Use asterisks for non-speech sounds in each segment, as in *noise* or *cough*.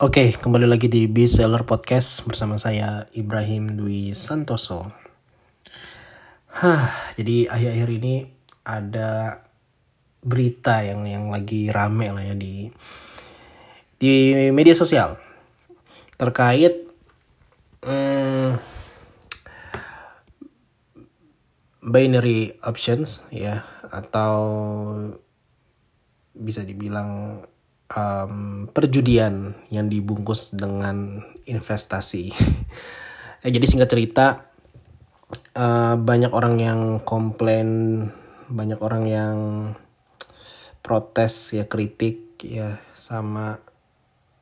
Oke, kembali lagi di Seller Podcast bersama saya Ibrahim Dwi Santoso. Hah, jadi akhir-akhir ini ada berita yang yang lagi rame lah ya di di media sosial terkait hmm, binary options ya atau bisa dibilang um, perjudian yang dibungkus dengan investasi. *laughs* eh, jadi singkat cerita uh, banyak orang yang komplain, banyak orang yang protes ya kritik ya sama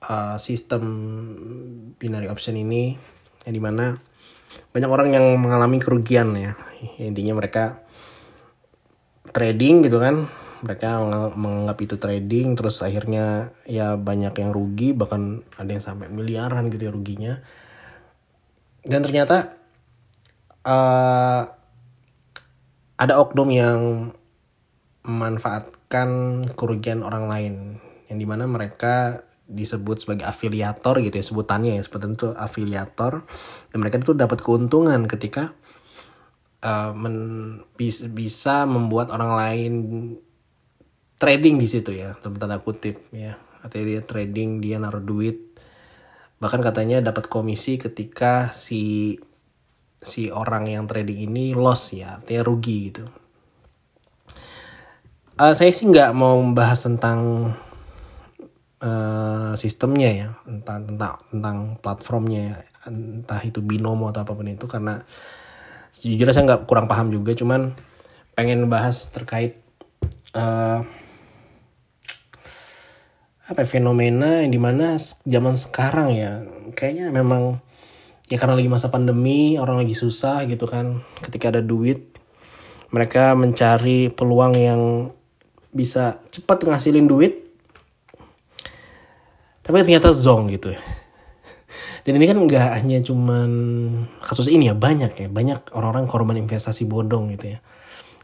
uh, sistem binary option ini yang di mana banyak orang yang mengalami kerugian ya intinya mereka trading gitu kan mereka menganggap itu trading terus akhirnya ya banyak yang rugi bahkan ada yang sampai miliaran gitu ya ruginya. Dan ternyata uh, ada oknum yang memanfaatkan kerugian orang lain yang di mana mereka disebut sebagai afiliator gitu ya sebutannya ya sebutan itu afiliator. Dan mereka itu dapat keuntungan ketika uh, men, bis, bisa membuat orang lain trading di situ ya dalam tanda kutip ya. Artinya dia trading dia naruh duit. Bahkan katanya dapat komisi ketika si si orang yang trading ini loss ya artinya rugi gitu. Uh, saya sih nggak mau membahas tentang uh, sistemnya ya tentang tentang tentang platformnya ya. entah itu binomo atau apa pun itu karena sejujurnya saya nggak kurang paham juga cuman pengen bahas terkait uh, apa ya, fenomena yang di mana zaman sekarang ya kayaknya memang ya karena lagi masa pandemi orang lagi susah gitu kan ketika ada duit mereka mencari peluang yang bisa cepat ngasilin duit tapi ternyata zong gitu ya. Dan ini kan nggak hanya cuman kasus ini ya banyak ya banyak orang-orang korban investasi bodong gitu ya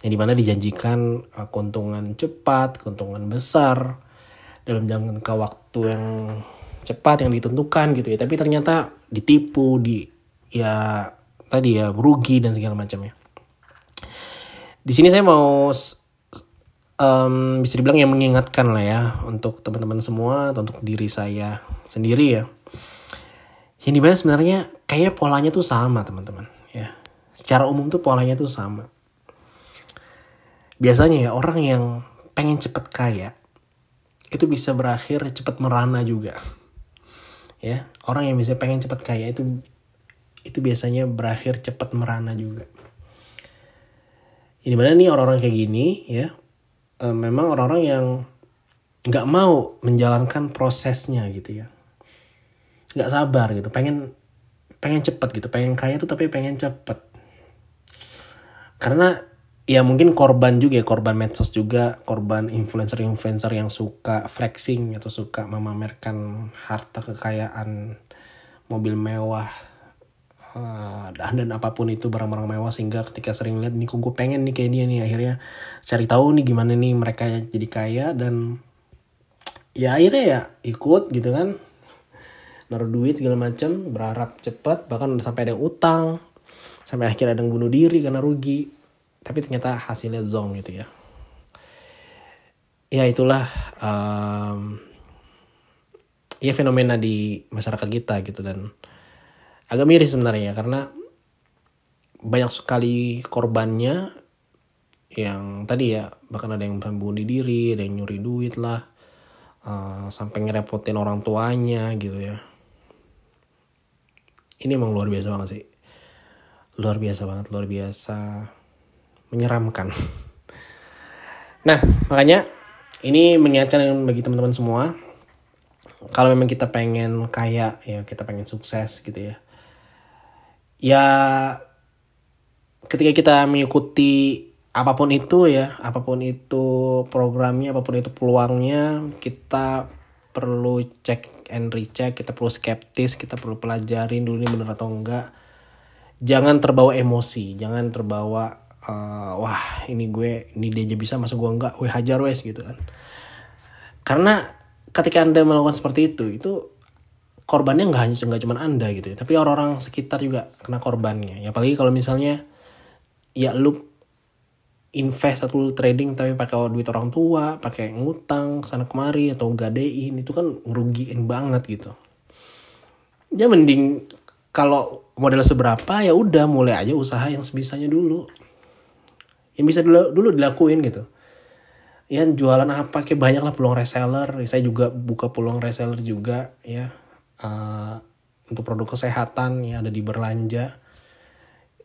yang di mana dijanjikan uh, keuntungan cepat keuntungan besar dalam jangka waktu yang cepat yang ditentukan gitu ya. Tapi ternyata ditipu di ya tadi ya rugi dan segala macamnya di sini saya mau um, bisa dibilang yang mengingatkan lah ya untuk teman-teman semua atau untuk diri saya sendiri ya. Yang di mana sebenarnya kayaknya polanya tuh sama teman-teman ya. Secara umum tuh polanya tuh sama. Biasanya ya orang yang pengen cepet kaya itu bisa berakhir cepat merana juga. Ya orang yang bisa pengen cepat kaya itu itu biasanya berakhir cepat merana juga. Ini mana nih orang-orang kayak gini ya? E, memang orang-orang yang nggak mau menjalankan prosesnya gitu ya. Nggak sabar gitu pengen pengen cepet gitu. Pengen kaya tuh tapi pengen cepet karena ya mungkin korban juga ya korban medsos juga korban influencer-influencer yang suka flexing atau suka memamerkan harta kekayaan mobil mewah uh, dan, apa pun itu barang-barang mewah sehingga ketika sering lihat nih kok pengen nih kayak dia nih akhirnya cari tahu nih gimana nih mereka jadi kaya dan ya akhirnya ya ikut gitu kan. Naruh duit segala macam berharap cepat bahkan sampai ada utang sampai akhirnya ada yang bunuh diri karena rugi tapi ternyata hasilnya zong gitu ya. Ya itulah um, ya fenomena di masyarakat kita gitu dan agak miris sebenarnya karena banyak sekali korbannya yang tadi ya bahkan ada yang bunuh diri ada yang nyuri duit lah uh, sampai ngerepotin orang tuanya gitu ya. Ini emang luar biasa banget sih. Luar biasa banget luar biasa menyeramkan. Nah, makanya ini mengingatkan bagi teman-teman semua kalau memang kita pengen kaya ya, kita pengen sukses gitu ya. Ya ketika kita mengikuti apa pun itu ya, apa pun itu programnya, apa pun itu peluangnya, kita perlu cek and recheck, kita perlu skeptis, kita perlu pelajarin dulu ini bener atau enggak. Jangan terbawa emosi, jangan terbawa uh, wah ini gue ini dia aja bisa masa gue enggak? Gue hajar wes gitu kan. Karena ketika anda melakukan seperti itu itu korbannya nggak hanya nggak cuma anda gitu ya. Tapi orang-orang sekitar juga kena korbannya. Ya apalagi kalau misalnya ya lu invest atau lu trading tapi pakai duit orang tua pakai ngutang sana kemari atau gadein itu kan ngerugiin banget gitu. Ya mending kalau modal seberapa ya udah mulai aja usaha yang sebisanya dulu yang bisa dulu, dulu dilakuin gitu. Ya jualan apa kayak banyak lah peluang reseller. Saya juga buka peluang reseller juga ya. Uh, untuk produk kesehatan yang ada di berlanja.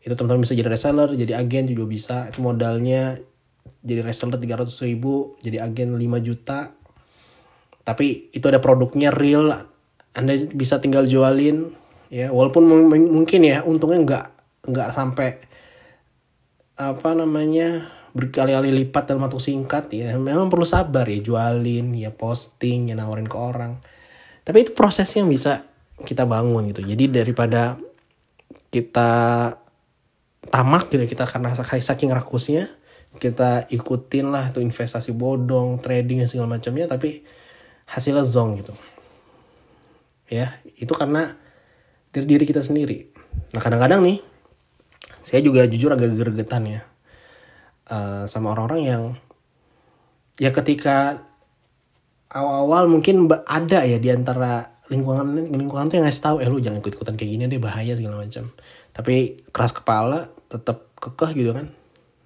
Itu teman-teman bisa jadi reseller jadi agen juga bisa. Itu modalnya jadi reseller 300 ribu jadi agen 5 juta. Tapi itu ada produknya real. Anda bisa tinggal jualin ya. Walaupun mungkin ya untungnya nggak nggak sampai apa namanya berkali-kali lipat dalam waktu singkat ya. Memang perlu sabar ya. Jualin ya posting ya nawarin ke orang. Tapi itu prosesnya yang bisa kita bangun gitu. Jadi daripada kita tamak gitu kita karena saking rakusnya kita ikutin lah tuh investasi bodong trading dan segala macamnya tapi hasilnya zong gitu. Ya itu karena dari diri kita sendiri. Nah kadang-kadang nih saya juga jujur agak gergetan ya uh, sama orang-orang yang ya ketika awal-awal mungkin ada ya di antara lingkungan lingkungan tuh yang ngasih tahu eh lu jangan ikut ikutan kayak gini deh bahaya segala macam. Tapi keras kepala tetap kekeh gitu kan.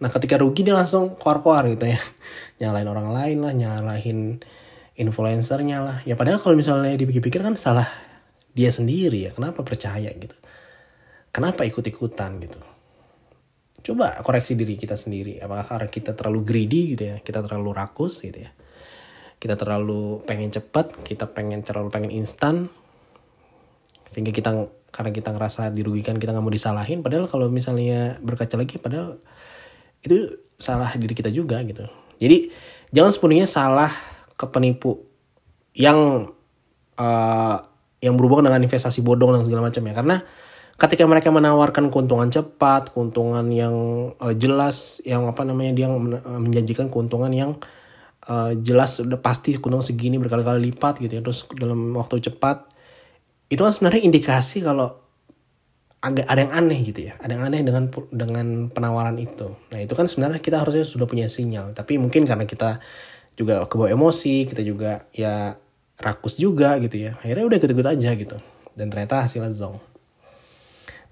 Nah ketika rugi dia langsung keluar-keluar gitu ya. *laughs* Nyalain orang lain lah nyalahin influencernya lah. Ya padahal kalau misalnya dipikir-pikir kan salah dia sendiri ya. Kenapa percaya gitu? Kenapa ikut-ikutan gitu coba koreksi diri kita sendiri. Apakah karena kita terlalu greedy gitu ya? Kita terlalu rakus gitu ya? Kita terlalu pengen cepat kita pengen terlalu pengen instan sehingga kita karena kita ngerasa dirugikan kita nggak mau disalahin. Padahal kalau misalnya berkaca lagi padahal itu salah diri kita juga gitu. Jadi jangan sepenuhnya salah ke penipu yang uh, yang berhubungan dengan investasi bodong dan segala macam ya. Karena ketika mereka menawarkan keuntungan cepat keuntungan yang uh, jelas yang apa namanya dia menjanjikan keuntungan yang uh, jelas udah pasti keuntungan segini berkali-kali lipat gitu ya terus dalam waktu cepat itu kan sebenarnya indikasi kalau agak ada yang aneh gitu ya ada yang aneh dengan dengan penawaran itu. Nah itu kan sebenarnya kita harusnya sudah punya sinyal tapi mungkin karena kita juga kebawa emosi kita juga ya rakus juga gitu ya akhirnya udah ikut-ikut aja gitu dan ternyata hasilnya zong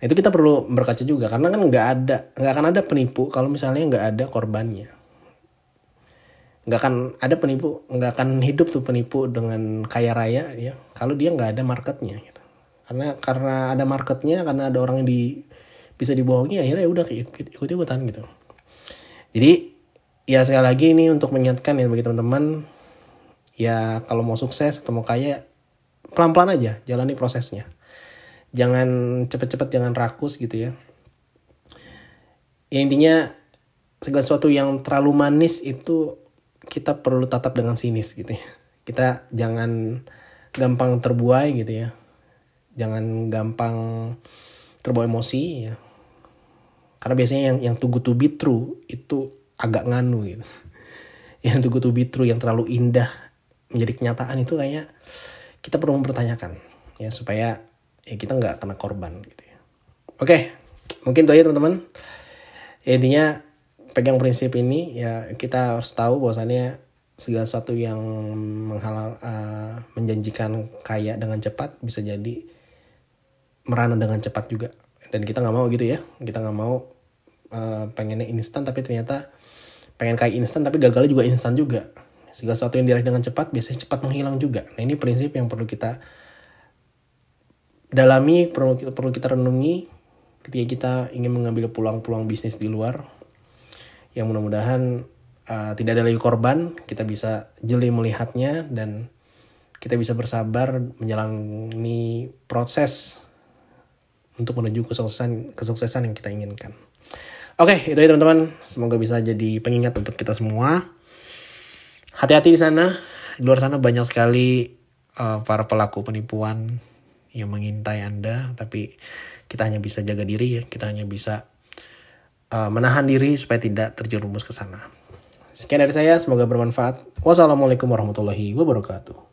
itu kita perlu berkaca juga karena kan nggak ada nggak akan ada penipu kalau misalnya nggak ada korbannya. Nggak akan ada penipu nggak akan hidup tuh penipu dengan kaya raya ya. Kalau dia nggak ada marketnya gitu. Karena karena ada marketnya karena ada orang yang di bisa dibohongi akhirnya ya udah ikut ikut ikutan gitu. Jadi ya sekali lagi ini untuk mengingatkan ya bagi teman-teman ya kalau mau sukses atau mau kaya pelan-pelan aja jalani prosesnya jangan cepet-cepet jangan rakus gitu ya ya intinya segala sesuatu yang terlalu manis itu kita perlu tatap dengan sinis gitu ya. Kita jangan gampang terbuai gitu ya. Jangan gampang terbawa emosi ya. Karena biasanya yang yang good to be true itu agak nganu gitu. *laughs* Yang good to be true yang terlalu indah menjadi kenyataan itu kayaknya kita perlu mempertanyakan ya supaya ya kita nggak kena korban gitu ya. Oke, mungkin itu aja teman-teman. Ya, intinya pegang prinsip ini ya kita harus tahu bahwasannya segala sesuatu yang menghalal uh, menjanjikan kaya dengan cepat bisa jadi merana dengan cepat juga dan kita nggak mau gitu ya kita nggak mau uh, pengennya instan tapi ternyata pengen kaya instan tapi gagal juga instan juga segala sesuatu yang diraih dengan cepat biasanya cepat menghilang juga nah ini prinsip yang perlu kita dalami perlu kita perlu kita renungi ketika kita ingin mengambil peluang-peluang bisnis di luar yang mudah-mudahan uh, tidak ada lagi korban kita bisa jeli melihatnya dan kita bisa bersabar menjalani proses untuk menuju kesuksesan kesuksesan yang kita inginkan. Oke, itu ya teman-teman. Semoga bisa jadi pengingat untuk kita semua. Hati-hati di sana. Di luar sana banyak sekali uh, para pelaku penipuan yang mengintai Anda, tapi kita hanya bisa jaga diri. Kita hanya bisa uh, menahan diri supaya tidak terjerumus ke sana. Sekian dari saya, semoga bermanfaat. Wassalamualaikum warahmatullahi wabarakatuh.